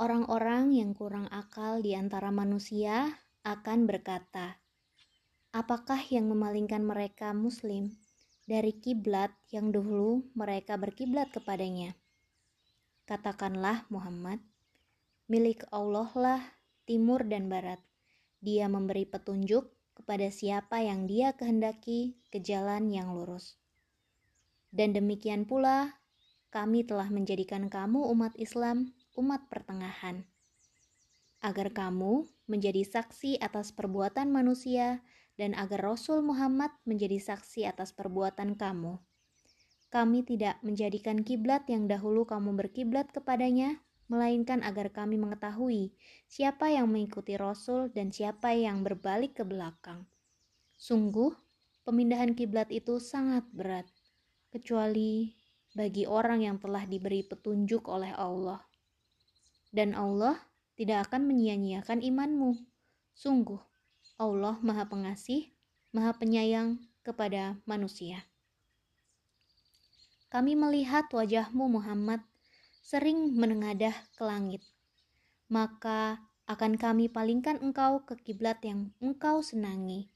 Orang-orang yang kurang akal di antara manusia akan berkata, "Apakah yang memalingkan mereka Muslim dari kiblat yang dahulu mereka berkiblat kepadanya?" Katakanlah, Muhammad, milik Allah lah timur dan barat. Dia memberi petunjuk kepada siapa yang Dia kehendaki ke jalan yang lurus. Dan demikian pula, kami telah menjadikan kamu umat Islam umat pertengahan, agar kamu menjadi saksi atas perbuatan manusia dan agar Rasul Muhammad menjadi saksi atas perbuatan kamu. Kami tidak menjadikan kiblat yang dahulu kamu berkiblat kepadanya, melainkan agar kami mengetahui siapa yang mengikuti Rasul dan siapa yang berbalik ke belakang. Sungguh, pemindahan kiblat itu sangat berat, kecuali bagi orang yang telah diberi petunjuk oleh Allah dan Allah tidak akan menyia-nyiakan imanmu. Sungguh, Allah Maha Pengasih, Maha Penyayang kepada manusia. Kami melihat wajahmu Muhammad sering menengadah ke langit. Maka akan kami palingkan engkau ke kiblat yang engkau senangi.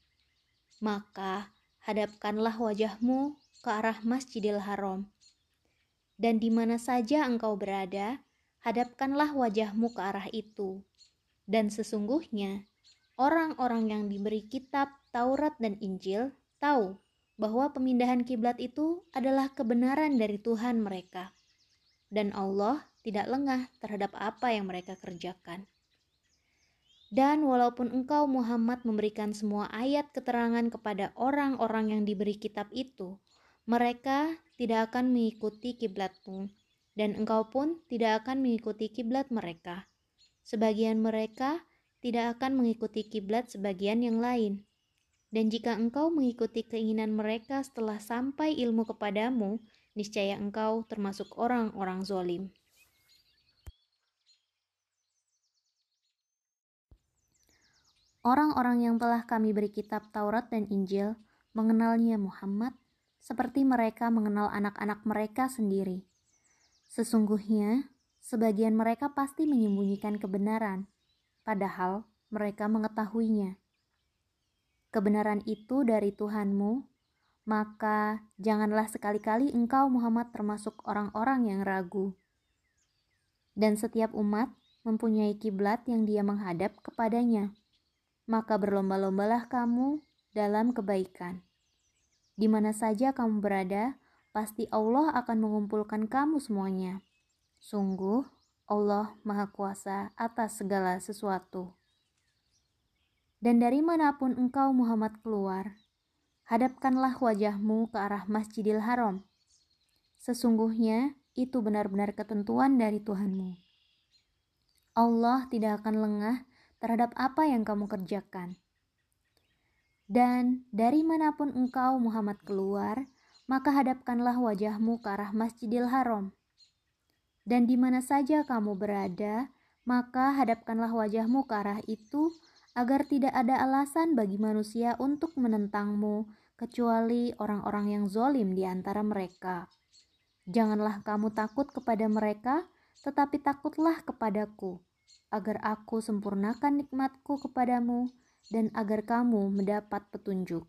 Maka hadapkanlah wajahmu ke arah Masjidil Haram. Dan di mana saja engkau berada, hadapkanlah wajahmu ke arah itu. Dan sesungguhnya, orang-orang yang diberi kitab Taurat dan Injil tahu bahwa pemindahan kiblat itu adalah kebenaran dari Tuhan mereka. Dan Allah tidak lengah terhadap apa yang mereka kerjakan. Dan walaupun engkau Muhammad memberikan semua ayat keterangan kepada orang-orang yang diberi kitab itu, mereka tidak akan mengikuti kiblatmu dan engkau pun tidak akan mengikuti kiblat mereka. Sebagian mereka tidak akan mengikuti kiblat sebagian yang lain. Dan jika engkau mengikuti keinginan mereka setelah sampai ilmu kepadamu, niscaya engkau termasuk orang-orang zolim. Orang-orang yang telah kami beri kitab Taurat dan Injil mengenalnya Muhammad seperti mereka mengenal anak-anak mereka sendiri. Sesungguhnya, sebagian mereka pasti menyembunyikan kebenaran, padahal mereka mengetahuinya. Kebenaran itu dari Tuhanmu, maka janganlah sekali-kali engkau Muhammad termasuk orang-orang yang ragu. Dan setiap umat mempunyai kiblat yang dia menghadap kepadanya. Maka berlomba-lombalah kamu dalam kebaikan. Di mana saja kamu berada, pasti Allah akan mengumpulkan kamu semuanya. Sungguh, Allah Maha Kuasa atas segala sesuatu. Dan dari mana pun engkau Muhammad keluar, hadapkanlah wajahmu ke arah Masjidil Haram. Sesungguhnya itu benar-benar ketentuan dari Tuhanmu. Allah tidak akan lengah terhadap apa yang kamu kerjakan. Dan dari mana pun engkau Muhammad keluar, maka hadapkanlah wajahmu ke arah Masjidil Haram. Dan di mana saja kamu berada, maka hadapkanlah wajahmu ke arah itu agar tidak ada alasan bagi manusia untuk menentangmu kecuali orang-orang yang zolim di antara mereka. Janganlah kamu takut kepada mereka, tetapi takutlah kepadaku, agar aku sempurnakan nikmatku kepadamu dan agar kamu mendapat petunjuk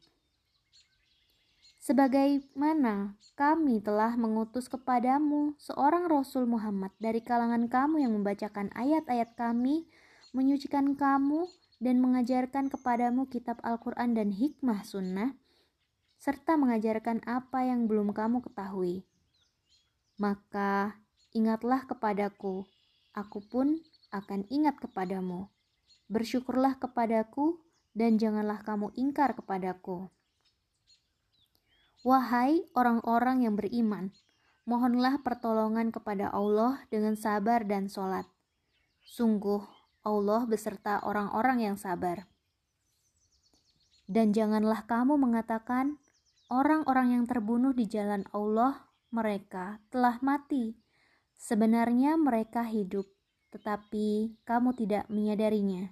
sebagaimana kami telah mengutus kepadamu seorang Rasul Muhammad dari kalangan kamu yang membacakan ayat-ayat kami, menyucikan kamu, dan mengajarkan kepadamu kitab Al-Quran dan hikmah sunnah, serta mengajarkan apa yang belum kamu ketahui. Maka ingatlah kepadaku, aku pun akan ingat kepadamu. Bersyukurlah kepadaku, dan janganlah kamu ingkar kepadaku. Wahai orang-orang yang beriman, mohonlah pertolongan kepada Allah dengan sabar dan sholat. Sungguh, Allah beserta orang-orang yang sabar. Dan janganlah kamu mengatakan, orang-orang yang terbunuh di jalan Allah, mereka telah mati. Sebenarnya mereka hidup, tetapi kamu tidak menyadarinya.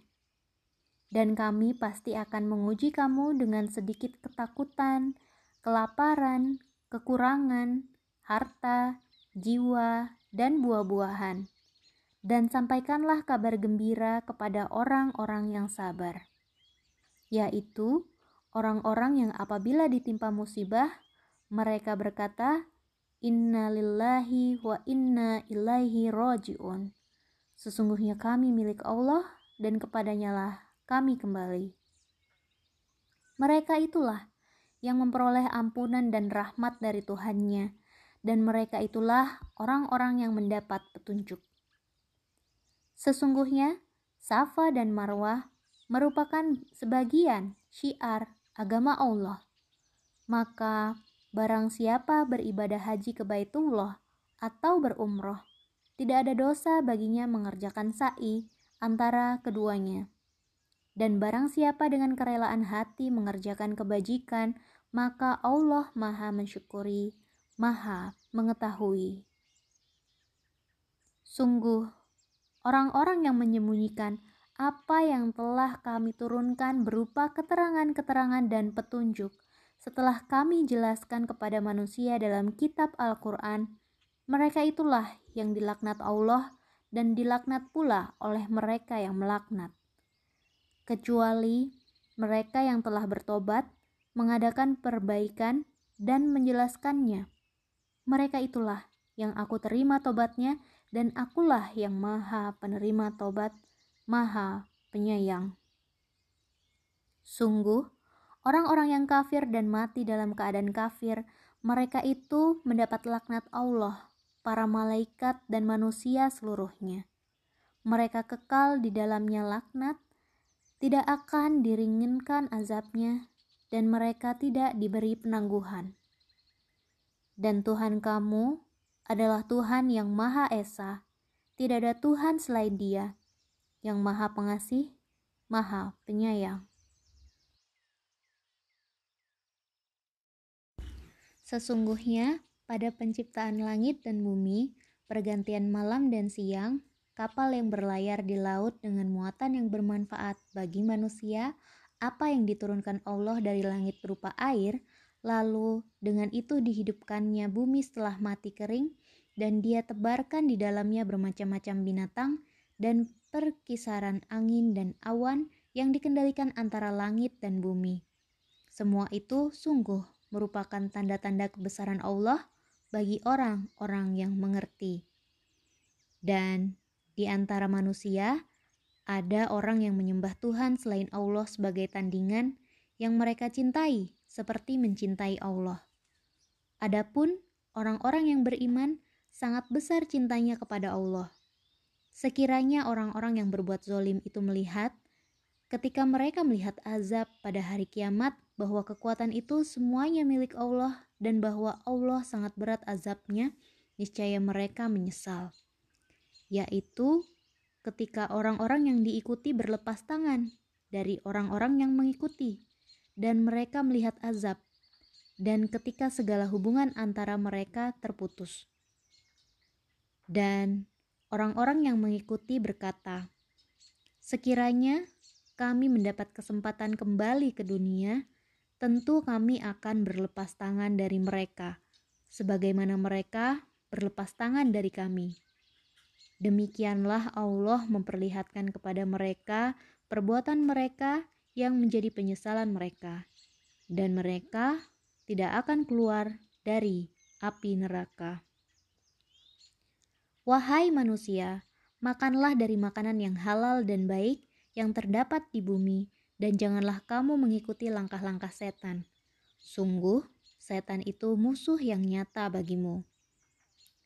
Dan kami pasti akan menguji kamu dengan sedikit ketakutan, kelaparan, kekurangan, harta, jiwa, dan buah-buahan. dan sampaikanlah kabar gembira kepada orang-orang yang sabar, yaitu orang-orang yang apabila ditimpa musibah, mereka berkata, Inna lillahi wa inna ilaihi roji'un. Sesungguhnya kami milik Allah dan kepadanya lah kami kembali. Mereka itulah yang memperoleh ampunan dan rahmat dari Tuhannya, dan mereka itulah orang-orang yang mendapat petunjuk. Sesungguhnya, Safa dan Marwah merupakan sebagian syiar agama Allah. Maka, barang siapa beribadah haji ke Baitullah atau berumroh, tidak ada dosa baginya mengerjakan sa'i antara keduanya. Dan barang siapa dengan kerelaan hati mengerjakan kebajikan, maka Allah Maha mensyukuri, Maha mengetahui. Sungguh, orang-orang yang menyembunyikan apa yang telah kami turunkan berupa keterangan-keterangan dan petunjuk setelah kami jelaskan kepada manusia dalam kitab Al-Quran, mereka itulah yang dilaknat Allah dan dilaknat pula oleh mereka yang melaknat. Kecuali mereka yang telah bertobat, mengadakan perbaikan, dan menjelaskannya. Mereka itulah yang aku terima tobatnya dan akulah yang maha penerima tobat, maha penyayang. Sungguh, orang-orang yang kafir dan mati dalam keadaan kafir, mereka itu mendapat laknat Allah, para malaikat dan manusia seluruhnya. Mereka kekal di dalamnya laknat, tidak akan diringinkan azabnya, dan mereka tidak diberi penangguhan. Dan Tuhan kamu adalah Tuhan yang Maha Esa. Tidak ada Tuhan selain Dia, yang Maha Pengasih, Maha Penyayang. Sesungguhnya, pada penciptaan langit dan bumi, pergantian malam dan siang, kapal yang berlayar di laut dengan muatan yang bermanfaat bagi manusia, apa yang diturunkan Allah dari langit berupa air, Lalu dengan itu dihidupkannya bumi setelah mati kering dan dia tebarkan di dalamnya bermacam-macam binatang dan perkisaran angin dan awan yang dikendalikan antara langit dan bumi. Semua itu sungguh merupakan tanda-tanda kebesaran Allah bagi orang-orang yang mengerti. Dan di antara manusia, ada orang yang menyembah Tuhan selain Allah sebagai tandingan yang mereka cintai seperti mencintai Allah. Adapun orang-orang yang beriman sangat besar cintanya kepada Allah. Sekiranya orang-orang yang berbuat zolim itu melihat, ketika mereka melihat azab pada hari kiamat, bahwa kekuatan itu semuanya milik Allah dan bahwa Allah sangat berat azabnya, niscaya mereka menyesal. Yaitu ketika orang-orang yang diikuti berlepas tangan dari orang-orang yang mengikuti dan mereka melihat azab, dan ketika segala hubungan antara mereka terputus. Dan orang-orang yang mengikuti berkata, "Sekiranya kami mendapat kesempatan kembali ke dunia, tentu kami akan berlepas tangan dari mereka, sebagaimana mereka berlepas tangan dari kami." Demikianlah Allah memperlihatkan kepada mereka perbuatan mereka yang menjadi penyesalan mereka, dan mereka tidak akan keluar dari api neraka. Wahai manusia, makanlah dari makanan yang halal dan baik yang terdapat di bumi, dan janganlah kamu mengikuti langkah-langkah setan. Sungguh, setan itu musuh yang nyata bagimu.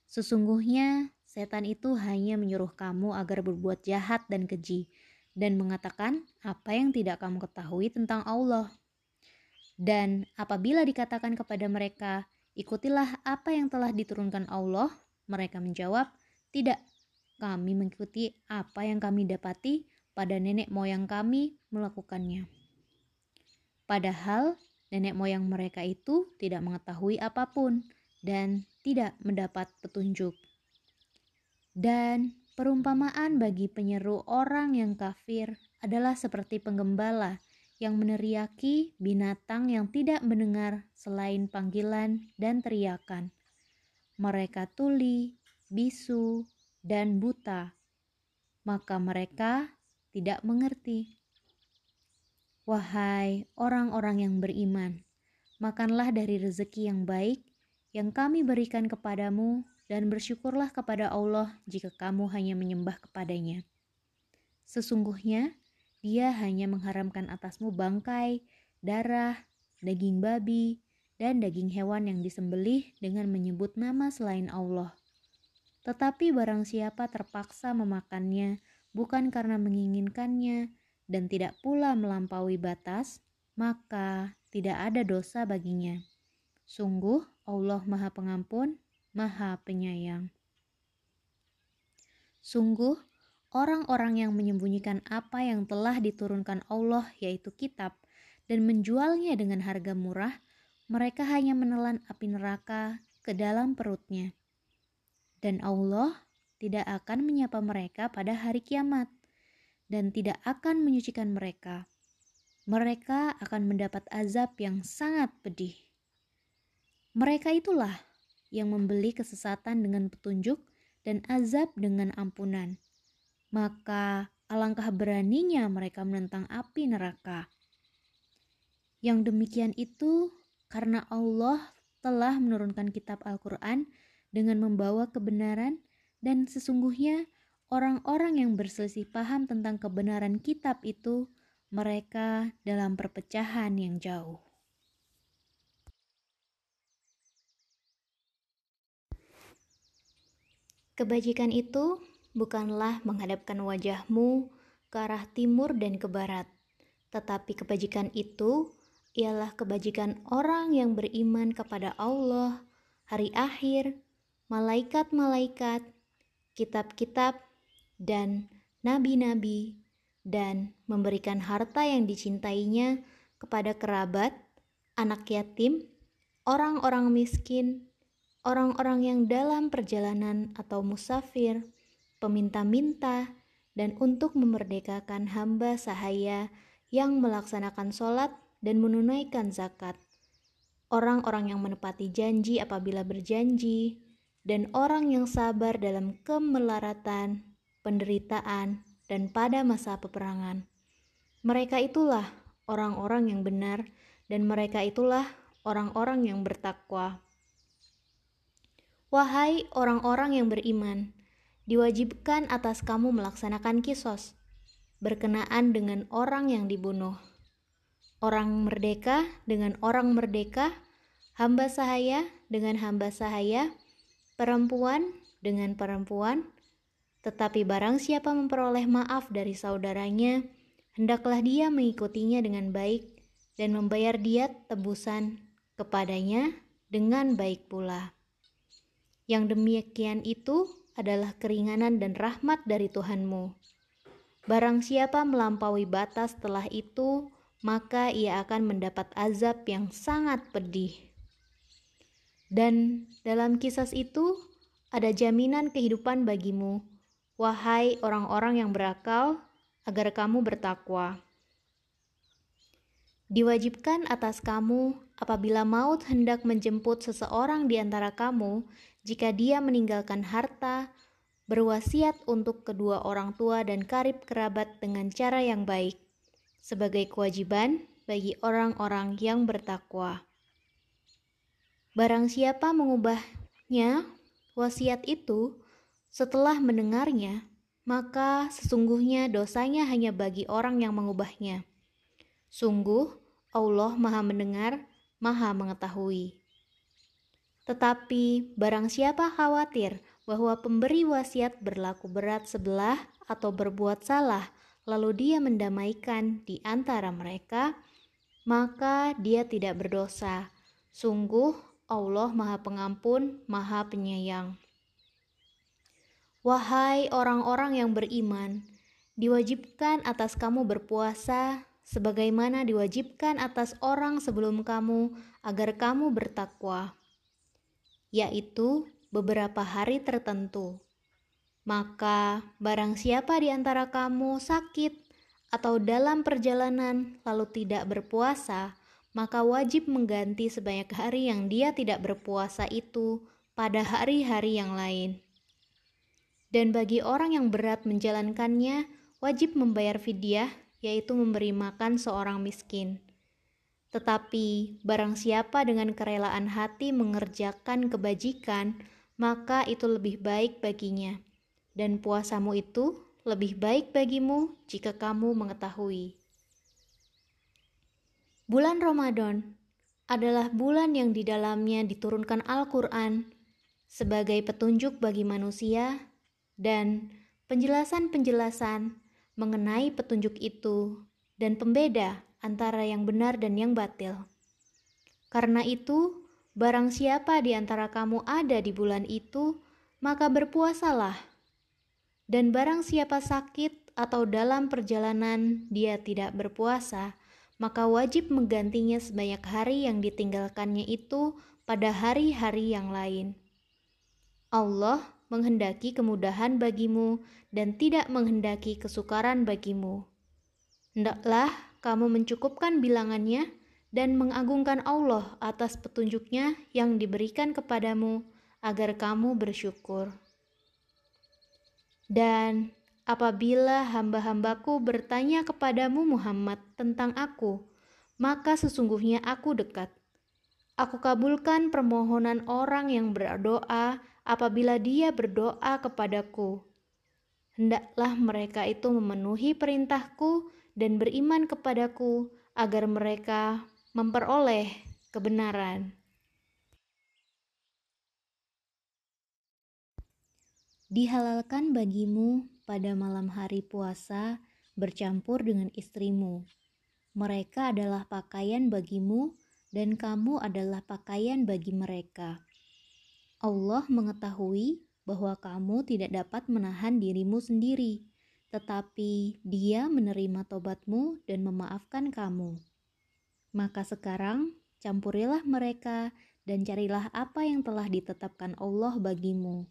Sesungguhnya, setan itu hanya menyuruh kamu agar berbuat jahat dan keji, dan mengatakan apa yang tidak kamu ketahui tentang Allah. Dan apabila dikatakan kepada mereka, "Ikutilah apa yang telah diturunkan Allah," mereka menjawab, "Tidak, kami mengikuti apa yang kami dapati pada nenek moyang kami melakukannya." Padahal nenek moyang mereka itu tidak mengetahui apa pun dan tidak mendapat petunjuk. Dan Perumpamaan bagi penyeru orang yang kafir adalah seperti penggembala yang meneriaki binatang yang tidak mendengar selain panggilan dan teriakan. Mereka tuli, bisu, dan buta, maka mereka tidak mengerti. Wahai orang-orang yang beriman, makanlah dari rezeki yang baik yang kami berikan kepadamu dan bersyukurlah kepada Allah jika kamu hanya menyembah kepadanya. Sesungguhnya, dia hanya mengharamkan atasmu bangkai, darah, daging babi, dan daging hewan yang disembelih dengan menyebut nama selain Allah. Tetapi barang siapa terpaksa memakannya bukan karena menginginkannya dan tidak pula melampaui batas, maka tidak ada dosa baginya. Sungguh Allah Maha Pengampun, Maha Penyayang. Sungguh orang-orang yang menyembunyikan apa yang telah diturunkan Allah yaitu kitab dan menjualnya dengan harga murah, mereka hanya menelan api neraka ke dalam perutnya dan Allah tidak akan menyapa mereka pada hari kiamat dan tidak akan menyucikan mereka. Mereka akan mendapat azab yang sangat pedih. Mereka itulah yang membeli kesesatan dengan petunjuk dan azab dengan ampunan. Maka alangkah beraninya mereka menentang api neraka. Yang demikian itu karena Allah telah menurunkan kitab Al-Quran dengan membawa kebenaran dan sesungguhnya orang-orang yang berselisih paham tentang kebenaran kitab itu mereka dalam perpecahan yang jauh. Kebajikan itu bukanlah menghadapkan wajahmu ke arah timur dan ke barat, tetapi kebajikan itu ialah kebajikan orang yang beriman kepada Allah, hari akhir, malaikat-malaikat, kitab-kitab, dan nabi-nabi, dan memberikan harta yang dicintainya kepada kerabat, anak yatim, orang-orang miskin, orang-orang yang dalam perjalanan atau musafir, peminta-minta, dan untuk memerdekakan hamba sahaya yang melaksanakan sholat dan menunaikan zakat. Orang-orang yang menepati janji apabila berjanji, dan orang yang sabar dalam kemelaratan, penderitaan, dan pada masa peperangan. Mereka itulah orang-orang yang benar, dan mereka itulah orang-orang yang bertakwa. Wahai orang-orang yang beriman, diwajibkan atas kamu melaksanakan kisos, berkenaan dengan orang yang dibunuh. Orang merdeka dengan orang merdeka, hamba sahaya dengan hamba sahaya, perempuan dengan perempuan, tetapi barang siapa memperoleh maaf dari saudaranya, hendaklah dia mengikutinya dengan baik dan membayar diat tebusan kepadanya dengan baik pula. Yang demikian itu adalah keringanan dan rahmat dari Tuhanmu. Barang siapa melampaui batas setelah itu, maka ia akan mendapat azab yang sangat pedih. Dan dalam kisah itu ada jaminan kehidupan bagimu, wahai orang-orang yang berakal, agar kamu bertakwa. Diwajibkan atas kamu apabila maut hendak menjemput seseorang di antara kamu, jika dia meninggalkan harta, berwasiat untuk kedua orang tua dan karib kerabat dengan cara yang baik, sebagai kewajiban bagi orang-orang yang bertakwa. Barang siapa mengubahnya wasiat itu setelah mendengarnya, maka sesungguhnya dosanya hanya bagi orang yang mengubahnya. Sungguh, Allah Maha Mendengar, Maha Mengetahui. Tetapi barang siapa khawatir bahwa pemberi wasiat berlaku berat sebelah atau berbuat salah, lalu dia mendamaikan di antara mereka, maka dia tidak berdosa. Sungguh, Allah Maha Pengampun, Maha Penyayang. Wahai orang-orang yang beriman, diwajibkan atas kamu berpuasa sebagaimana diwajibkan atas orang sebelum kamu agar kamu bertakwa, yaitu beberapa hari tertentu. Maka, barang siapa di antara kamu sakit atau dalam perjalanan lalu tidak berpuasa, maka wajib mengganti sebanyak hari yang dia tidak berpuasa itu pada hari-hari yang lain. Dan bagi orang yang berat menjalankannya, wajib membayar fidyah, yaitu memberi makan seorang miskin. Tetapi barang siapa dengan kerelaan hati mengerjakan kebajikan, maka itu lebih baik baginya. Dan puasamu itu lebih baik bagimu jika kamu mengetahui. Bulan Ramadan adalah bulan yang di dalamnya diturunkan Al-Quran sebagai petunjuk bagi manusia dan penjelasan-penjelasan mengenai petunjuk itu dan pembeda antara yang benar dan yang batil. Karena itu, barang siapa di antara kamu ada di bulan itu, maka berpuasalah. Dan barang siapa sakit atau dalam perjalanan dia tidak berpuasa, maka wajib menggantinya sebanyak hari yang ditinggalkannya itu pada hari-hari yang lain. Allah menghendaki kemudahan bagimu dan tidak menghendaki kesukaran bagimu. Hendaklah kamu mencukupkan bilangannya dan mengagungkan Allah atas petunjuknya yang diberikan kepadamu agar kamu bersyukur. Dan apabila hamba-hambaku bertanya kepadamu Muhammad tentang aku, maka sesungguhnya aku dekat. Aku kabulkan permohonan orang yang berdoa apabila dia berdoa kepadaku. Hendaklah mereka itu memenuhi perintahku dan beriman kepadaku agar mereka memperoleh kebenaran. Dihalalkan bagimu pada malam hari puasa bercampur dengan istrimu. Mereka adalah pakaian bagimu, dan kamu adalah pakaian bagi mereka. Allah mengetahui bahwa kamu tidak dapat menahan dirimu sendiri, tetapi Dia menerima tobatmu dan memaafkan kamu. Maka sekarang campurilah mereka dan carilah apa yang telah ditetapkan Allah bagimu.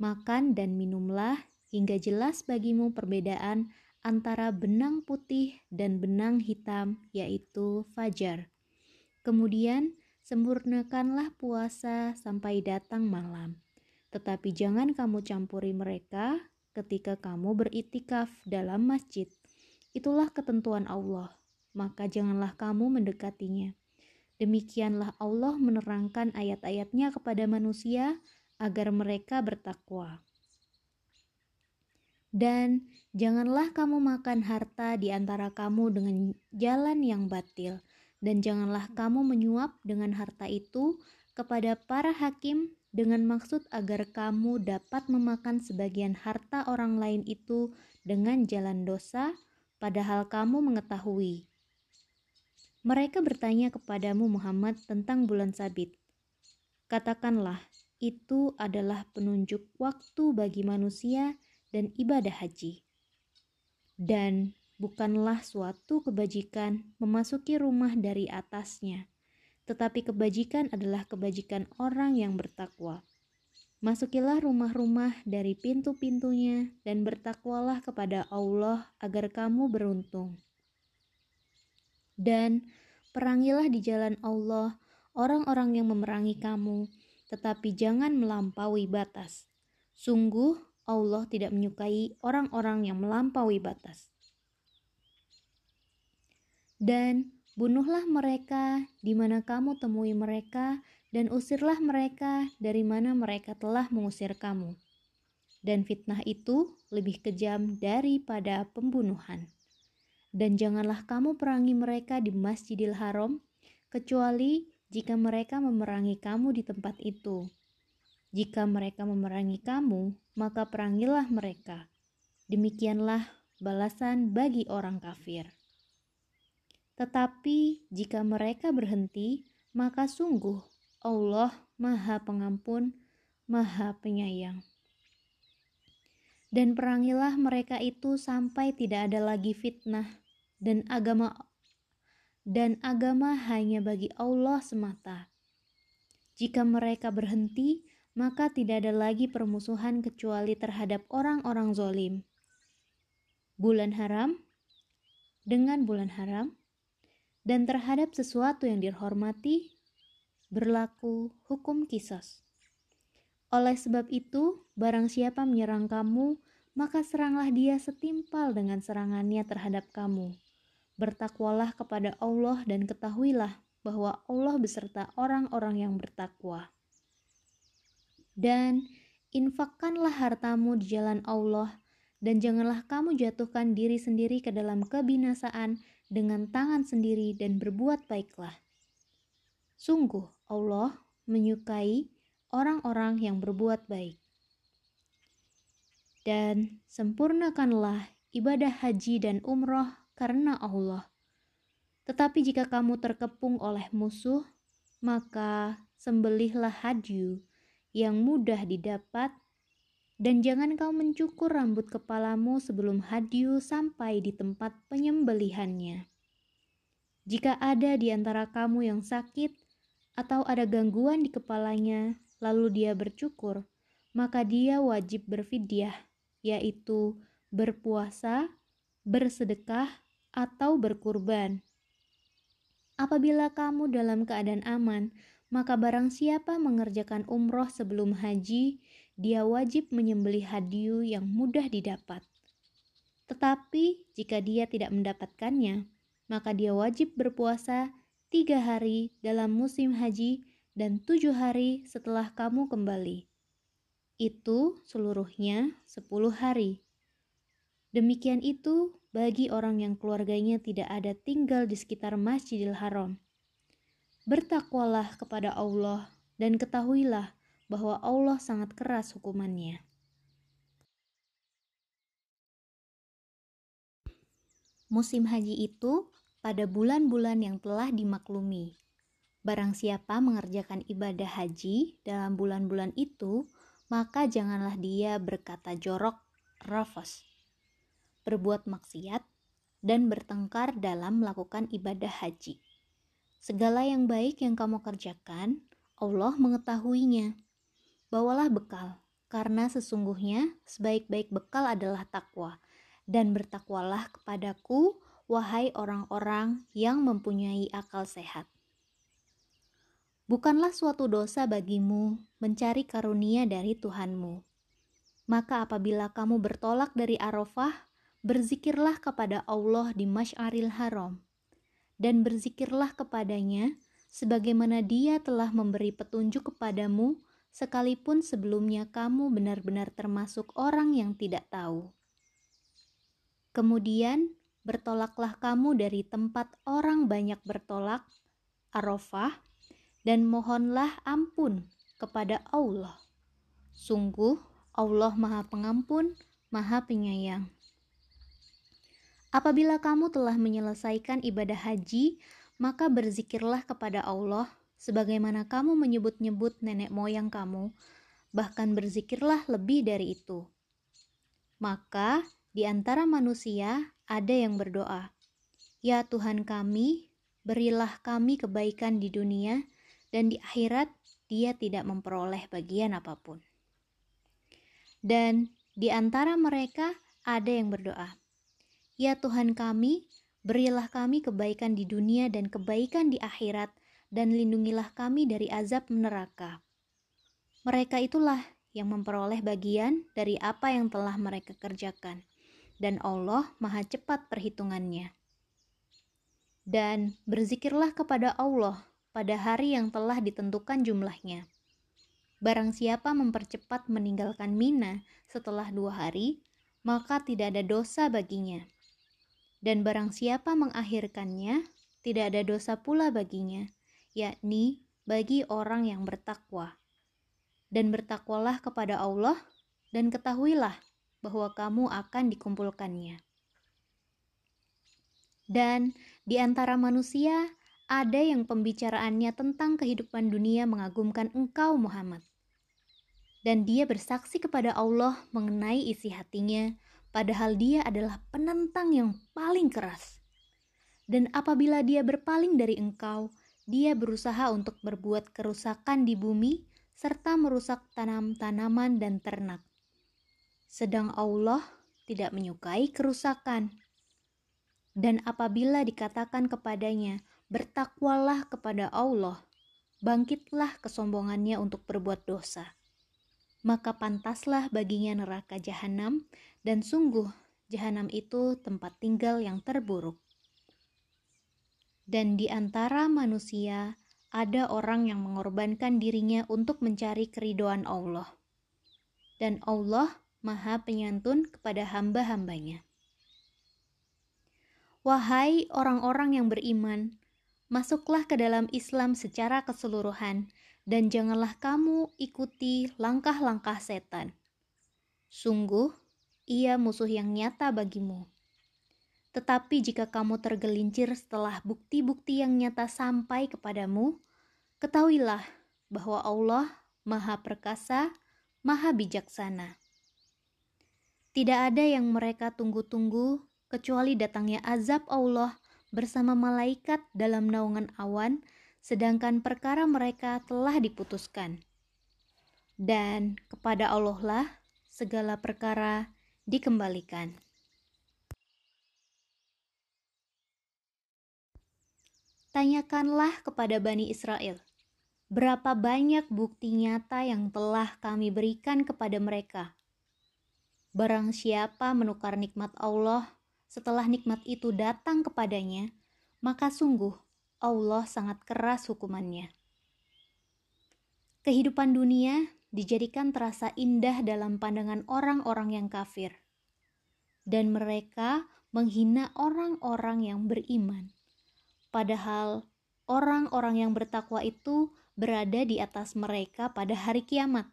Makan dan minumlah hingga jelas bagimu perbedaan antara benang putih dan benang hitam, yaitu fajar. Kemudian, Sempurnakanlah puasa sampai datang malam, tetapi jangan kamu campuri mereka ketika kamu beritikaf dalam masjid. Itulah ketentuan Allah, maka janganlah kamu mendekatinya. Demikianlah Allah menerangkan ayat-ayatnya kepada manusia agar mereka bertakwa. Dan janganlah kamu makan harta di antara kamu dengan jalan yang batil, dan janganlah kamu menyuap dengan harta itu kepada para hakim dengan maksud agar kamu dapat memakan sebagian harta orang lain itu dengan jalan dosa, padahal kamu mengetahui. Mereka bertanya kepadamu Muhammad tentang bulan sabit. Katakanlah, itu adalah penunjuk waktu bagi manusia dan ibadah haji. Dan bukanlah suatu kebajikan memasuki rumah dari atasnya, tetapi kebajikan adalah kebajikan orang yang bertakwa. Masukilah rumah-rumah dari pintu-pintunya dan bertakwalah kepada Allah agar kamu beruntung. Dan perangilah di jalan Allah orang-orang yang memerangi kamu, tetapi jangan melampaui batas. Sungguh Allah tidak menyukai orang-orang yang melampaui batas dan bunuhlah mereka di mana kamu temui mereka, dan usirlah mereka dari mana mereka telah mengusir kamu. Dan fitnah itu lebih kejam daripada pembunuhan. Dan janganlah kamu perangi mereka di Masjidil Haram, kecuali jika mereka memerangi kamu di tempat itu. Jika mereka memerangi kamu, maka perangilah mereka. Demikianlah balasan bagi orang kafir. Tetapi jika mereka berhenti, maka sungguh Allah Maha Pengampun, Maha Penyayang. Dan perangilah mereka itu sampai tidak ada lagi fitnah dan agama dan agama hanya bagi Allah semata. Jika mereka berhenti, maka tidak ada lagi permusuhan kecuali terhadap orang-orang zolim. Bulan haram dengan bulan haram dan terhadap sesuatu yang dihormati berlaku hukum kisos. Oleh sebab itu, barang siapa menyerang kamu, maka seranglah dia setimpal dengan serangannya terhadap kamu. Bertakwalah kepada Allah dan ketahuilah bahwa Allah beserta orang-orang yang bertakwa. Dan infakkanlah hartamu di jalan Allah, dan janganlah kamu jatuhkan diri sendiri ke dalam kebinasaan dengan tangan sendiri dan berbuat baiklah. Sungguh Allah menyukai orang-orang yang berbuat baik. Dan sempurnakanlah ibadah haji dan umroh karena Allah. Tetapi jika kamu terkepung oleh musuh, maka sembelihlah hadyu yang mudah didapat dan jangan kau mencukur rambut kepalamu sebelum hadyu sampai di tempat penyembelihannya. Jika ada di antara kamu yang sakit atau ada gangguan di kepalanya, lalu dia bercukur, maka dia wajib berfidyah, yaitu berpuasa, bersedekah, atau berkurban. Apabila kamu dalam keadaan aman, maka barang siapa mengerjakan umroh sebelum haji, dia wajib menyembelih hadiu yang mudah didapat. Tetapi jika dia tidak mendapatkannya, maka dia wajib berpuasa tiga hari dalam musim haji dan tujuh hari setelah kamu kembali. Itu seluruhnya sepuluh hari. Demikian itu bagi orang yang keluarganya tidak ada tinggal di sekitar Masjidil Haram. Bertakwalah kepada Allah dan ketahuilah bahwa Allah sangat keras hukumannya. Musim haji itu pada bulan-bulan yang telah dimaklumi. Barang siapa mengerjakan ibadah haji dalam bulan-bulan itu, maka janganlah dia berkata jorok, rafas, berbuat maksiat, dan bertengkar dalam melakukan ibadah haji. Segala yang baik yang kamu kerjakan, Allah mengetahuinya bawalah bekal, karena sesungguhnya sebaik-baik bekal adalah takwa. Dan bertakwalah kepadaku, wahai orang-orang yang mempunyai akal sehat. Bukanlah suatu dosa bagimu mencari karunia dari Tuhanmu. Maka apabila kamu bertolak dari Arafah, berzikirlah kepada Allah di Masyaril Haram, dan berzikirlah kepadanya sebagaimana dia telah memberi petunjuk kepadamu sekalipun sebelumnya kamu benar-benar termasuk orang yang tidak tahu. Kemudian bertolaklah kamu dari tempat orang banyak bertolak, Arafah, dan mohonlah ampun kepada Allah. Sungguh, Allah Maha Pengampun, Maha Penyayang. Apabila kamu telah menyelesaikan ibadah haji, maka berzikirlah kepada Allah sebagaimana kamu menyebut-nyebut nenek moyang kamu, bahkan berzikirlah lebih dari itu. Maka di antara manusia ada yang berdoa, "Ya Tuhan kami, berilah kami kebaikan di dunia, dan di akhirat dia tidak memperoleh bagian apa pun." Dan di antara mereka ada yang berdoa, "Ya Tuhan kami, berilah kami kebaikan di dunia dan kebaikan di akhirat." Dan lindungilah kami dari azab neraka. Mereka itulah yang memperoleh bagian dari apa yang telah mereka kerjakan, dan Allah Maha Cepat perhitungannya. Dan berzikirlah kepada Allah pada hari yang telah ditentukan jumlahnya. Barang siapa mempercepat meninggalkan Mina setelah dua hari, maka tidak ada dosa baginya. Dan barang siapa mengakhirkannya, tidak ada dosa pula baginya yakni bagi orang yang bertakwa. Dan bertakwalah kepada Allah dan ketahuilah bahwa kamu akan dikumpulkannya. Dan di antara manusia ada yang pembicaraannya tentang kehidupan dunia mengagumkan engkau Muhammad. Dan dia bersaksi kepada Allah mengenai isi hatinya, padahal dia adalah penentang yang paling keras. Dan apabila dia berpaling dari engkau, dia berusaha untuk berbuat kerusakan di bumi serta merusak tanam-tanaman dan ternak. Sedang Allah tidak menyukai kerusakan. Dan apabila dikatakan kepadanya, "Bertakwalah kepada Allah," bangkitlah kesombongannya untuk berbuat dosa. maka pantaslah baginya neraka jahanam, dan sungguh jahanam itu tempat tinggal yang terburuk. Dan di antara manusia ada orang yang mengorbankan dirinya untuk mencari keridoan Allah. Dan Allah maha penyantun kepada hamba-hambanya. Wahai orang-orang yang beriman, masuklah ke dalam Islam secara keseluruhan, dan janganlah kamu ikuti langkah-langkah setan. Sungguh, ia musuh yang nyata bagimu. Tetapi jika kamu tergelincir setelah bukti-bukti yang nyata sampai kepadamu, ketahuilah bahwa Allah Maha Perkasa, Maha Bijaksana. Tidak ada yang mereka tunggu-tunggu kecuali datangnya azab Allah bersama malaikat dalam naungan awan, sedangkan perkara mereka telah diputuskan. Dan kepada Allah lah segala perkara dikembalikan. Tanyakanlah kepada Bani Israel, berapa banyak bukti nyata yang telah kami berikan kepada mereka. Barang siapa menukar nikmat Allah setelah nikmat itu datang kepadanya, maka sungguh Allah sangat keras hukumannya. Kehidupan dunia dijadikan terasa indah dalam pandangan orang-orang yang kafir, dan mereka menghina orang-orang yang beriman Padahal orang-orang yang bertakwa itu berada di atas mereka pada hari kiamat.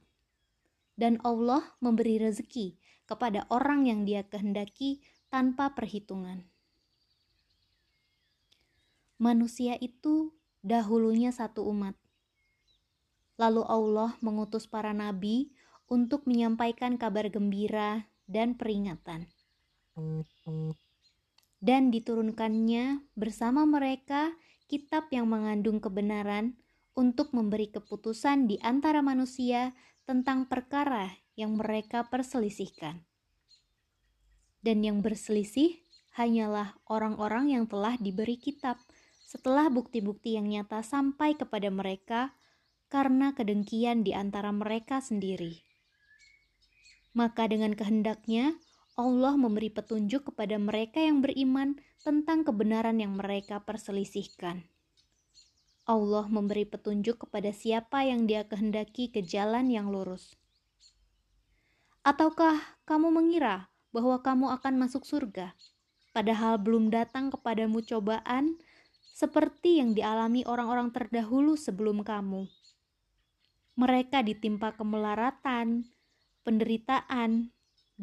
Dan Allah memberi rezeki kepada orang yang Dia kehendaki tanpa perhitungan. Manusia itu dahulunya satu umat. Lalu Allah mengutus para nabi untuk menyampaikan kabar gembira dan peringatan dan diturunkannya bersama mereka kitab yang mengandung kebenaran untuk memberi keputusan di antara manusia tentang perkara yang mereka perselisihkan. Dan yang berselisih hanyalah orang-orang yang telah diberi kitab setelah bukti-bukti yang nyata sampai kepada mereka karena kedengkian di antara mereka sendiri. Maka dengan kehendaknya, Allah memberi petunjuk kepada mereka yang beriman tentang kebenaran yang mereka perselisihkan. Allah memberi petunjuk kepada siapa yang Dia kehendaki ke jalan yang lurus. Ataukah kamu mengira bahwa kamu akan masuk surga, padahal belum datang kepadamu cobaan seperti yang dialami orang-orang terdahulu sebelum kamu? Mereka ditimpa kemelaratan, penderitaan,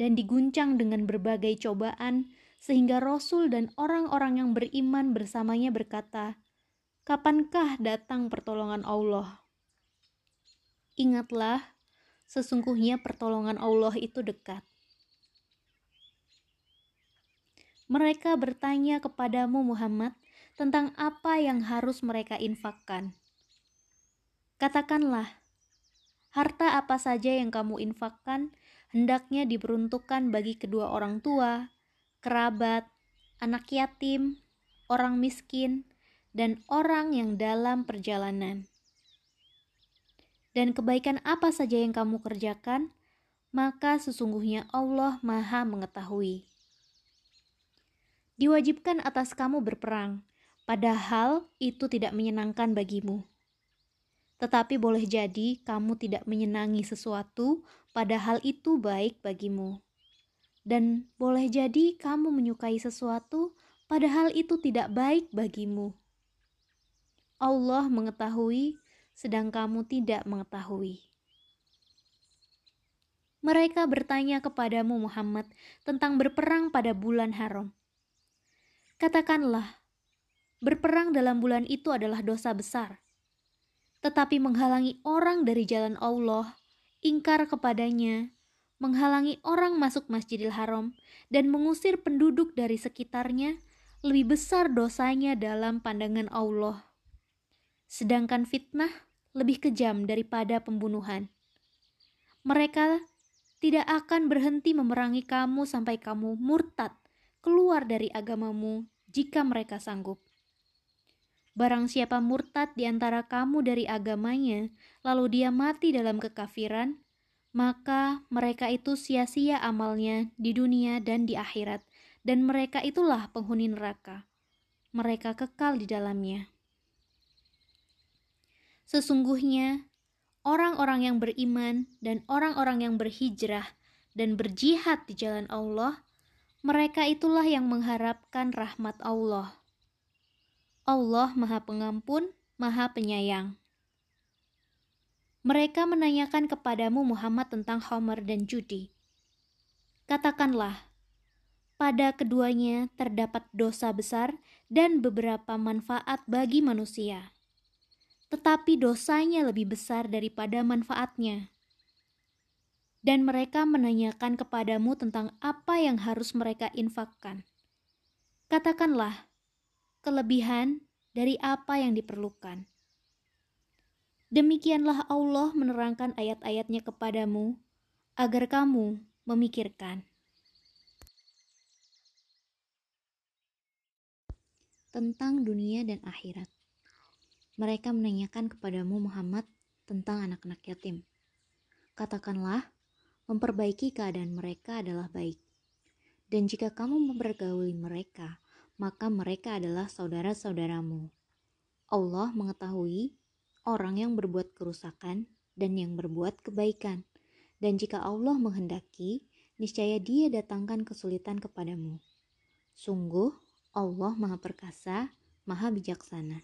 dan diguncang dengan berbagai cobaan, sehingga Rasul dan orang-orang yang beriman bersamanya berkata, "Kapankah datang pertolongan Allah?" Ingatlah, sesungguhnya pertolongan Allah itu dekat. Mereka bertanya kepadamu, Muhammad, tentang apa yang harus mereka infakkan. Katakanlah, harta apa saja yang kamu infakkan hendaknya diperuntukkan bagi kedua orang tua, kerabat, anak yatim, orang miskin, dan orang yang dalam perjalanan. Dan kebaikan apa saja yang kamu kerjakan, maka sesungguhnya Allah Maha Mengetahui. Diwajibkan atas kamu berperang, padahal itu tidak menyenangkan bagimu. Tetapi boleh jadi kamu tidak menyenangi sesuatu, padahal itu baik bagimu. Dan boleh jadi kamu menyukai sesuatu, padahal itu tidak baik bagimu. Allah mengetahui, sedang kamu tidak mengetahui. Mereka bertanya kepadamu, Muhammad, tentang berperang pada bulan haram. Katakanlah, berperang dalam bulan itu adalah dosa besar tetapi menghalangi orang dari jalan Allah, ingkar kepadanya, menghalangi orang masuk Masjidil Haram, dan mengusir penduduk dari sekitarnya, lebih besar dosanya dalam pandangan Allah. Sedangkan fitnah lebih kejam daripada pembunuhan. Mereka tidak akan berhenti memerangi kamu sampai kamu murtad keluar dari agamamu jika mereka sanggup. Barang siapa murtad di antara kamu dari agamanya, lalu dia mati dalam kekafiran, maka mereka itu sia-sia amalnya di dunia dan di akhirat, dan mereka itulah penghuni neraka. Mereka kekal di dalamnya. Sesungguhnya, orang-orang yang beriman dan orang-orang yang berhijrah dan berjihad di jalan Allah, mereka itulah yang mengharapkan rahmat Allah. Allah Maha Pengampun, Maha Penyayang. Mereka menanyakan kepadamu Muhammad tentang Homer dan judi. Katakanlah, pada keduanya terdapat dosa besar dan beberapa manfaat bagi manusia. Tetapi dosanya lebih besar daripada manfaatnya. Dan mereka menanyakan kepadamu tentang apa yang harus mereka infakkan. Katakanlah, kelebihan dari apa yang diperlukan Demikianlah Allah menerangkan ayat-ayatnya kepadamu, agar kamu memikirkan. Tentang dunia dan akhirat. Mereka menanyakan kepadamu Muhammad tentang anak-anak yatim. Katakanlah, memperbaiki keadaan mereka adalah baik. Dan jika kamu mempergauli mereka, maka mereka adalah saudara-saudaramu. Allah mengetahui orang yang berbuat kerusakan dan yang berbuat kebaikan. Dan jika Allah menghendaki, niscaya Dia datangkan kesulitan kepadamu. Sungguh, Allah Maha Perkasa, Maha Bijaksana.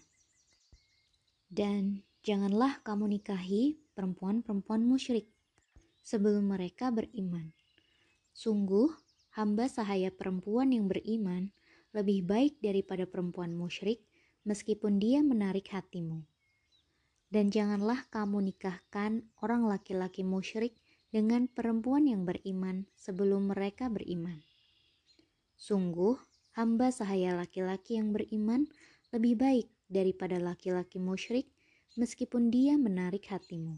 Dan janganlah kamu nikahi perempuan-perempuan musyrik sebelum mereka beriman. Sungguh, hamba sahaya perempuan yang beriman lebih baik daripada perempuan musyrik, meskipun dia menarik hatimu. Dan janganlah kamu nikahkan orang laki-laki musyrik dengan perempuan yang beriman sebelum mereka beriman. Sungguh, hamba sahaya laki-laki yang beriman lebih baik daripada laki-laki musyrik meskipun dia menarik hatimu.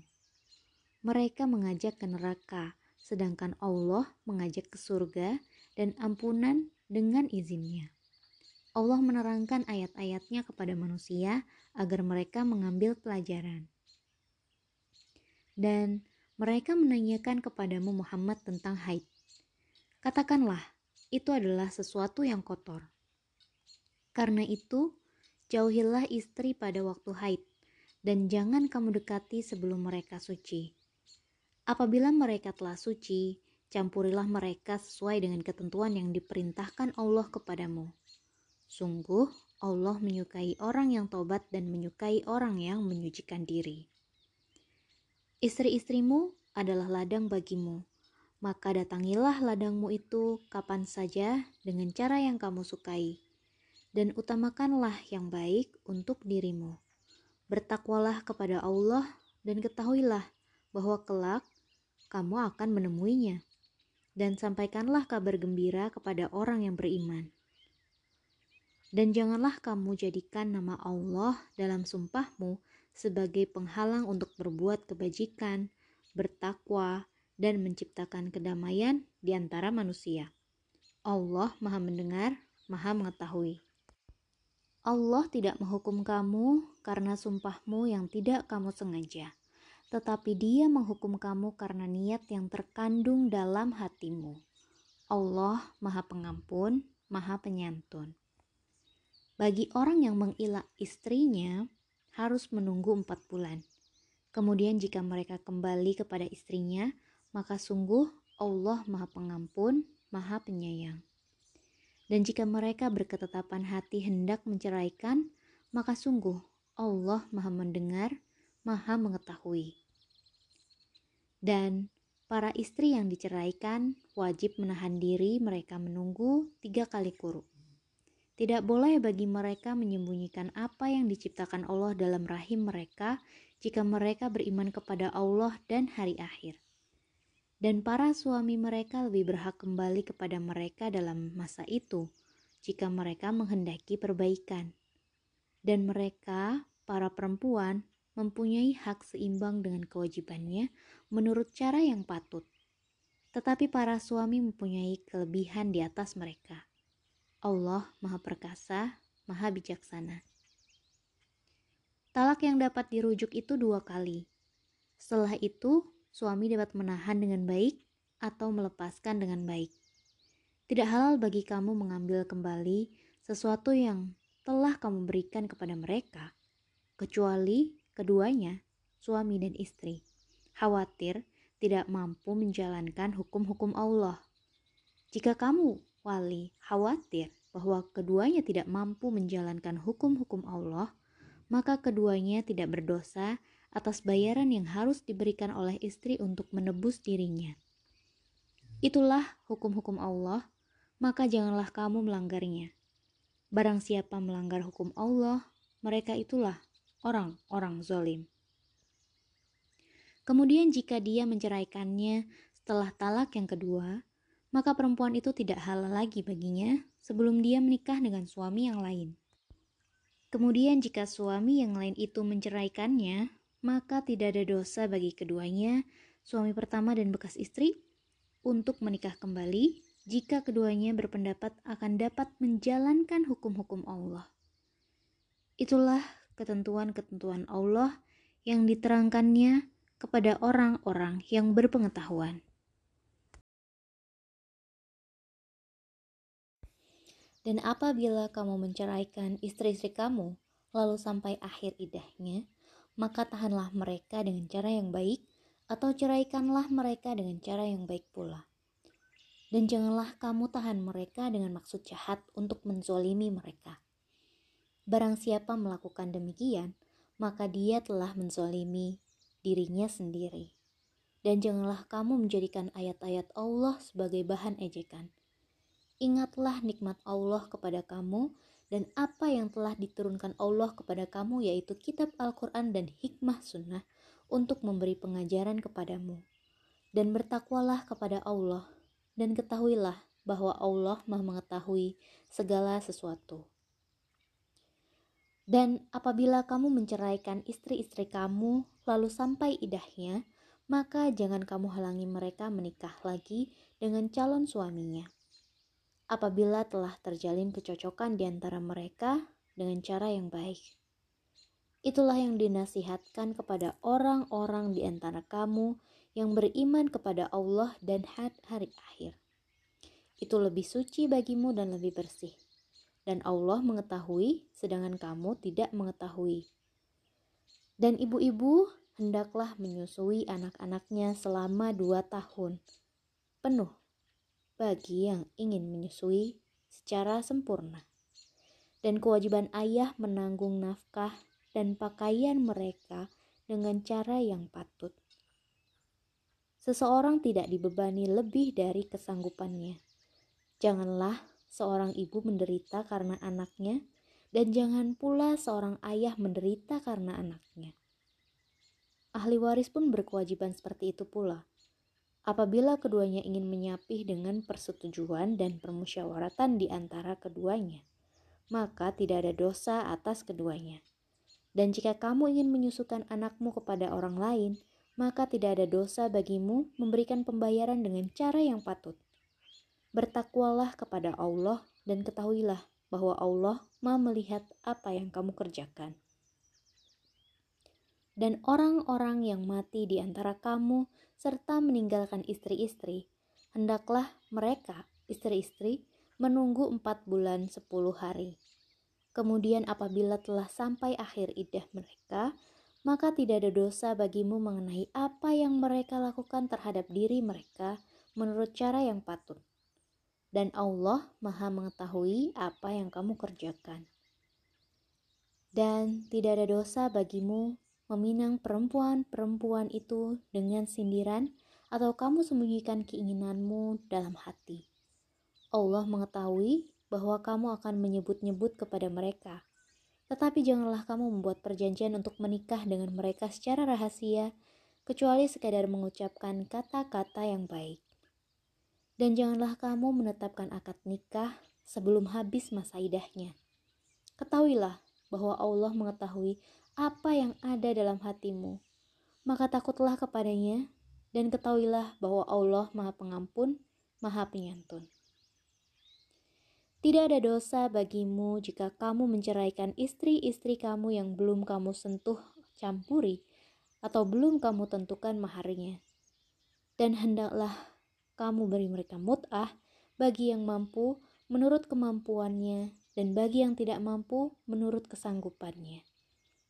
Mereka mengajak ke neraka, sedangkan Allah mengajak ke surga dan ampunan dengan izinnya. Allah menerangkan ayat-ayatnya kepada manusia agar mereka mengambil pelajaran. Dan mereka menanyakan kepadamu Muhammad tentang haid. Katakanlah, itu adalah sesuatu yang kotor. Karena itu, jauhilah istri pada waktu haid, dan jangan kamu dekati sebelum mereka suci. Apabila mereka telah suci, campurilah mereka sesuai dengan ketentuan yang diperintahkan Allah kepadamu Sungguh, Allah menyukai orang yang tobat dan menyukai orang yang menyucikan diri. Istri-istrimu adalah ladang bagimu, maka datangilah ladangmu itu kapan saja dengan cara yang kamu sukai, dan utamakanlah yang baik untuk dirimu. Bertakwalah kepada Allah dan ketahuilah bahwa kelak kamu akan menemuinya. Dan sampaikanlah kabar gembira kepada orang yang beriman. Dan janganlah kamu jadikan nama Allah dalam sumpahmu sebagai penghalang untuk berbuat kebajikan, bertakwa, dan menciptakan kedamaian di antara manusia. Allah Maha Mendengar, Maha Mengetahui. Allah tidak menghukum kamu karena sumpahmu yang tidak kamu sengaja, tetapi Dia menghukum kamu karena niat yang terkandung dalam hatimu. Allah Maha Pengampun, Maha Penyantun. Bagi orang yang mengilah istrinya, harus menunggu empat bulan. Kemudian jika mereka kembali kepada istrinya, maka sungguh Allah maha pengampun, maha penyayang. Dan jika mereka berketetapan hati hendak menceraikan, maka sungguh Allah maha mendengar, maha mengetahui. Dan para istri yang diceraikan wajib menahan diri mereka menunggu tiga kali kuruk. Tidak boleh bagi mereka menyembunyikan apa yang diciptakan Allah dalam rahim mereka jika mereka beriman kepada Allah dan hari akhir. Dan para suami mereka lebih berhak kembali kepada mereka dalam masa itu jika mereka menghendaki perbaikan. Dan mereka, para perempuan, mempunyai hak seimbang dengan kewajibannya menurut cara yang patut. Tetapi para suami mempunyai kelebihan di atas mereka. Allah Maha Perkasa, Maha Bijaksana. Talak yang dapat dirujuk itu dua kali. Setelah itu, suami dapat menahan dengan baik atau melepaskan dengan baik. Tidak halal bagi kamu mengambil kembali sesuatu yang telah kamu berikan kepada mereka, kecuali keduanya, suami dan istri, khawatir tidak mampu menjalankan hukum-hukum Allah. Jika kamu, wali, khawatir bahwa keduanya tidak mampu menjalankan hukum-hukum Allah, maka keduanya tidak berdosa atas bayaran yang harus diberikan oleh istri untuk menebus dirinya. Itulah hukum-hukum Allah, maka janganlah kamu melanggarnya. Barang siapa melanggar hukum Allah, mereka itulah orang-orang zolim. Kemudian jika dia menceraikannya setelah talak yang kedua, maka perempuan itu tidak halal lagi baginya sebelum dia menikah dengan suami yang lain. Kemudian jika suami yang lain itu menceraikannya, maka tidak ada dosa bagi keduanya, suami pertama dan bekas istri, untuk menikah kembali jika keduanya berpendapat akan dapat menjalankan hukum-hukum Allah. Itulah ketentuan-ketentuan Allah yang diterangkannya kepada orang-orang yang berpengetahuan. Dan apabila kamu menceraikan istri-istri kamu, lalu sampai akhir idahnya, maka tahanlah mereka dengan cara yang baik, atau ceraikanlah mereka dengan cara yang baik pula. Dan janganlah kamu tahan mereka dengan maksud jahat untuk menzolimi mereka. Barang siapa melakukan demikian, maka dia telah menzolimi dirinya sendiri. Dan janganlah kamu menjadikan ayat-ayat Allah sebagai bahan ejekan. Ingatlah nikmat Allah kepada kamu dan apa yang telah diturunkan Allah kepada kamu yaitu kitab Al-Quran dan hikmah sunnah untuk memberi pengajaran kepadamu. Dan bertakwalah kepada Allah dan ketahuilah bahwa Allah maha mengetahui segala sesuatu. Dan apabila kamu menceraikan istri-istri kamu lalu sampai idahnya, maka jangan kamu halangi mereka menikah lagi dengan calon suaminya apabila telah terjalin kecocokan di antara mereka dengan cara yang baik. Itulah yang dinasihatkan kepada orang-orang di antara kamu yang beriman kepada Allah dan hari akhir. Itu lebih suci bagimu dan lebih bersih. Dan Allah mengetahui, sedangkan kamu tidak mengetahui. Dan ibu-ibu hendaklah menyusui anak-anaknya selama dua tahun penuh bagi yang ingin menyusui secara sempurna. Dan kewajiban ayah menanggung nafkah dan pakaian mereka dengan cara yang patut. Seseorang tidak dibebani lebih dari kesanggupannya. Janganlah seorang ibu menderita karena anaknya, dan jangan pula seorang ayah menderita karena anaknya. Ahli waris pun berkewajiban seperti itu pula apabila keduanya ingin menyapih dengan persetujuan dan permusyawaratan di antara keduanya, maka tidak ada dosa atas keduanya. Dan jika kamu ingin menyusukan anakmu kepada orang lain, maka tidak ada dosa bagimu memberikan pembayaran dengan cara yang patut. Bertakwalah kepada Allah dan ketahuilah bahwa Allah Maha melihat apa yang kamu kerjakan. Dan orang-orang yang mati di antara kamu serta meninggalkan istri-istri, hendaklah mereka, istri-istri, menunggu empat bulan sepuluh hari. Kemudian apabila telah sampai akhir idah mereka, maka tidak ada dosa bagimu mengenai apa yang mereka lakukan terhadap diri mereka menurut cara yang patut. Dan Allah maha mengetahui apa yang kamu kerjakan. Dan tidak ada dosa bagimu meminang perempuan-perempuan itu dengan sindiran atau kamu sembunyikan keinginanmu dalam hati. Allah mengetahui bahwa kamu akan menyebut-nyebut kepada mereka. Tetapi janganlah kamu membuat perjanjian untuk menikah dengan mereka secara rahasia, kecuali sekadar mengucapkan kata-kata yang baik. Dan janganlah kamu menetapkan akad nikah sebelum habis masa idahnya. Ketahuilah bahwa Allah mengetahui apa yang ada dalam hatimu, maka takutlah kepadanya dan ketahuilah bahwa Allah Maha Pengampun, Maha Penyantun. Tidak ada dosa bagimu jika kamu menceraikan istri-istri kamu yang belum kamu sentuh campuri atau belum kamu tentukan maharnya. Dan hendaklah kamu beri mereka mut'ah bagi yang mampu menurut kemampuannya dan bagi yang tidak mampu menurut kesanggupannya,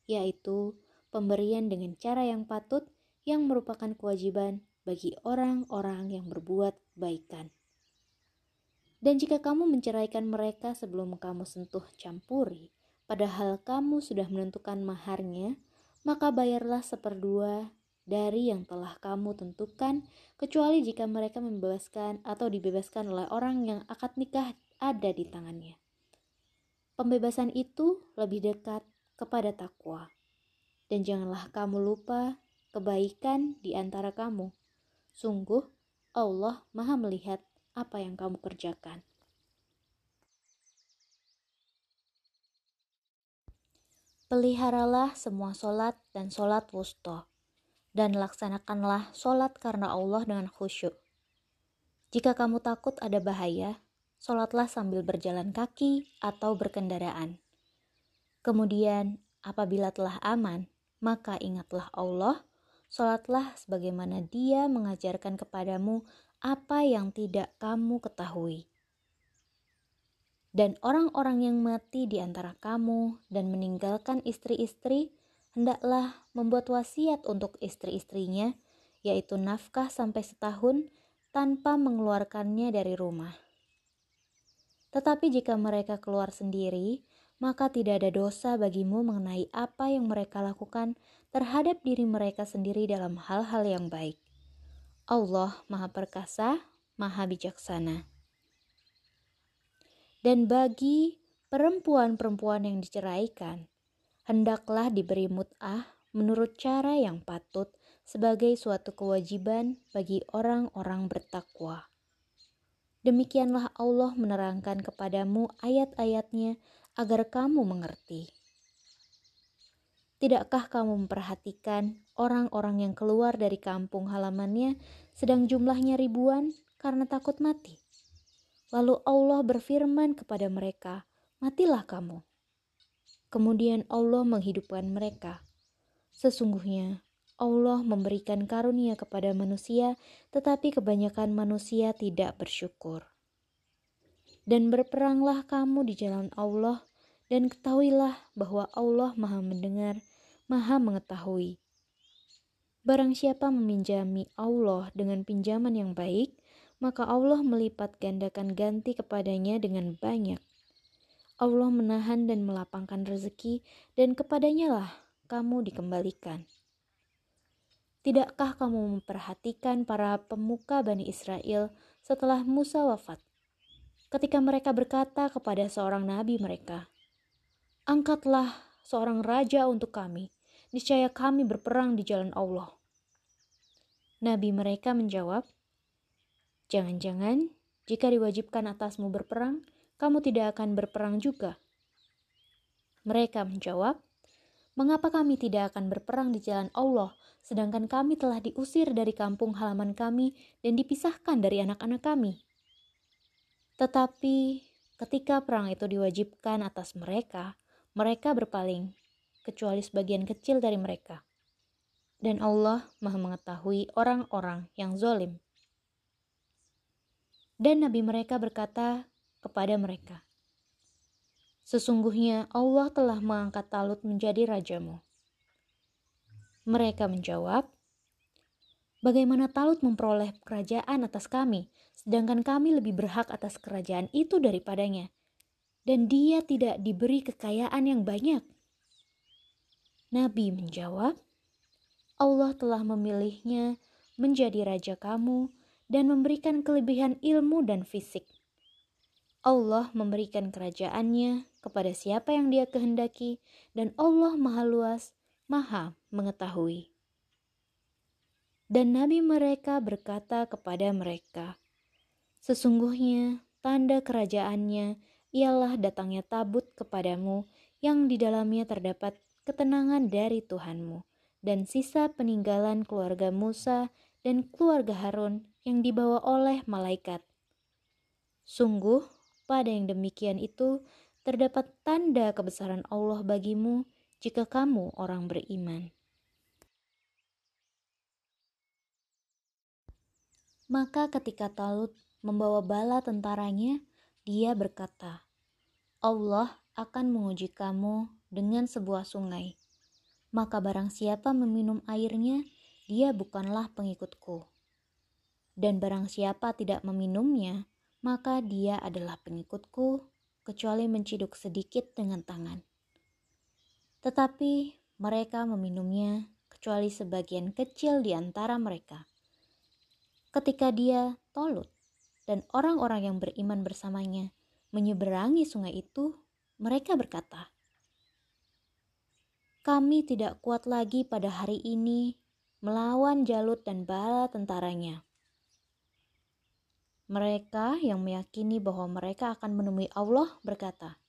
yaitu pemberian dengan cara yang patut yang merupakan kewajiban bagi orang-orang yang berbuat kebaikan. Dan jika kamu menceraikan mereka sebelum kamu sentuh campuri, padahal kamu sudah menentukan maharnya, maka bayarlah seperdua dari yang telah kamu tentukan, kecuali jika mereka membebaskan atau dibebaskan oleh orang yang akad nikah ada di tangannya. Pembebasan itu lebih dekat kepada takwa. Dan janganlah kamu lupa kebaikan di antara kamu. Sungguh, Allah Maha Melihat apa yang kamu kerjakan. Peliharalah semua solat dan solat wusto, dan laksanakanlah solat karena Allah dengan khusyuk. Jika kamu takut ada bahaya, solatlah sambil berjalan kaki atau berkendaraan. Kemudian, apabila telah aman, maka ingatlah Allah, solatlah sebagaimana dia mengajarkan kepadamu apa yang tidak kamu ketahui. Dan orang-orang yang mati di antara kamu dan meninggalkan istri-istri, hendaklah membuat wasiat untuk istri-istrinya, yaitu nafkah sampai setahun tanpa mengeluarkannya dari rumah. Tetapi jika mereka keluar sendiri, maka tidak ada dosa bagimu mengenai apa yang mereka lakukan terhadap diri mereka sendiri dalam hal-hal yang baik. Allah Maha Perkasa, Maha Bijaksana. Dan bagi perempuan-perempuan yang diceraikan, hendaklah diberi mut'ah menurut cara yang patut sebagai suatu kewajiban bagi orang-orang bertakwa. Demikianlah Allah menerangkan kepadamu ayat-ayatnya agar kamu mengerti. Tidakkah kamu memperhatikan orang-orang yang keluar dari kampung halamannya sedang jumlahnya ribuan karena takut mati? Lalu Allah berfirman kepada mereka, "Matilah kamu." Kemudian Allah menghidupkan mereka. Sesungguhnya Allah memberikan karunia kepada manusia, tetapi kebanyakan manusia tidak bersyukur. Dan berperanglah kamu di jalan Allah, dan ketahuilah bahwa Allah Maha Mendengar maha mengetahui. Barang siapa meminjami Allah dengan pinjaman yang baik, maka Allah melipat gandakan ganti kepadanya dengan banyak. Allah menahan dan melapangkan rezeki, dan kepadanya lah kamu dikembalikan. Tidakkah kamu memperhatikan para pemuka Bani Israel setelah Musa wafat? Ketika mereka berkata kepada seorang nabi mereka, "Angkatlah seorang raja untuk kami, niscaya kami berperang di jalan Allah. Nabi mereka menjawab, Jangan-jangan jika diwajibkan atasmu berperang, kamu tidak akan berperang juga. Mereka menjawab, Mengapa kami tidak akan berperang di jalan Allah, sedangkan kami telah diusir dari kampung halaman kami dan dipisahkan dari anak-anak kami? Tetapi ketika perang itu diwajibkan atas mereka, mereka berpaling kecuali sebagian kecil dari mereka. Dan Allah maha mengetahui orang-orang yang zolim. Dan Nabi mereka berkata kepada mereka, Sesungguhnya Allah telah mengangkat Talut menjadi rajamu. Mereka menjawab, Bagaimana Talut memperoleh kerajaan atas kami, sedangkan kami lebih berhak atas kerajaan itu daripadanya, dan dia tidak diberi kekayaan yang banyak. Nabi menjawab, Allah telah memilihnya menjadi raja kamu dan memberikan kelebihan ilmu dan fisik. Allah memberikan kerajaannya kepada siapa yang dia kehendaki dan Allah maha luas, maha mengetahui. Dan nabi mereka berkata kepada mereka, Sesungguhnya tanda kerajaannya ialah datangnya tabut kepadamu yang di dalamnya terdapat ketenangan dari Tuhanmu, dan sisa peninggalan keluarga Musa dan keluarga Harun yang dibawa oleh malaikat. Sungguh, pada yang demikian itu terdapat tanda kebesaran Allah bagimu jika kamu orang beriman. Maka ketika Talut membawa bala tentaranya, dia berkata, Allah akan menguji kamu dengan sebuah sungai. Maka barang siapa meminum airnya, dia bukanlah pengikutku. Dan barang siapa tidak meminumnya, maka dia adalah pengikutku, kecuali menciduk sedikit dengan tangan. Tetapi mereka meminumnya, kecuali sebagian kecil di antara mereka. Ketika dia tolut dan orang-orang yang beriman bersamanya menyeberangi sungai itu, mereka berkata, "Kami tidak kuat lagi pada hari ini melawan Jalut dan bala tentaranya." Mereka yang meyakini bahwa mereka akan menemui Allah berkata,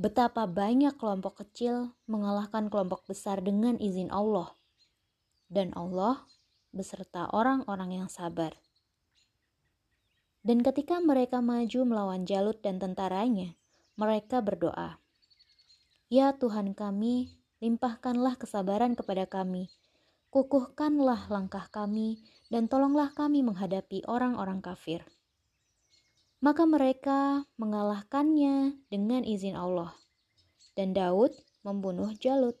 "Betapa banyak kelompok kecil mengalahkan kelompok besar dengan izin Allah, dan Allah beserta orang-orang yang sabar." Dan ketika mereka maju melawan Jalut dan tentaranya, mereka berdoa, "Ya Tuhan kami, limpahkanlah kesabaran kepada kami, kukuhkanlah langkah kami, dan tolonglah kami menghadapi orang-orang kafir." Maka mereka mengalahkannya dengan izin Allah, dan Daud membunuh Jalut.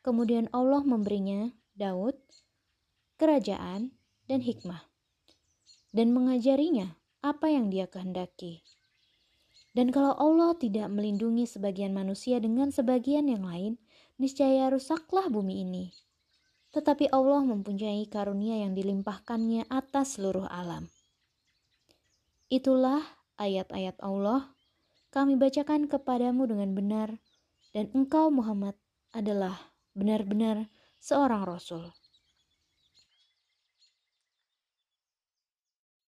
Kemudian Allah memberinya Daud kerajaan dan hikmah dan mengajarinya apa yang dia kehendaki. Dan kalau Allah tidak melindungi sebagian manusia dengan sebagian yang lain, niscaya rusaklah bumi ini. Tetapi Allah mempunyai karunia yang dilimpahkannya atas seluruh alam. Itulah ayat-ayat Allah kami bacakan kepadamu dengan benar, dan engkau Muhammad adalah benar-benar seorang Rasul.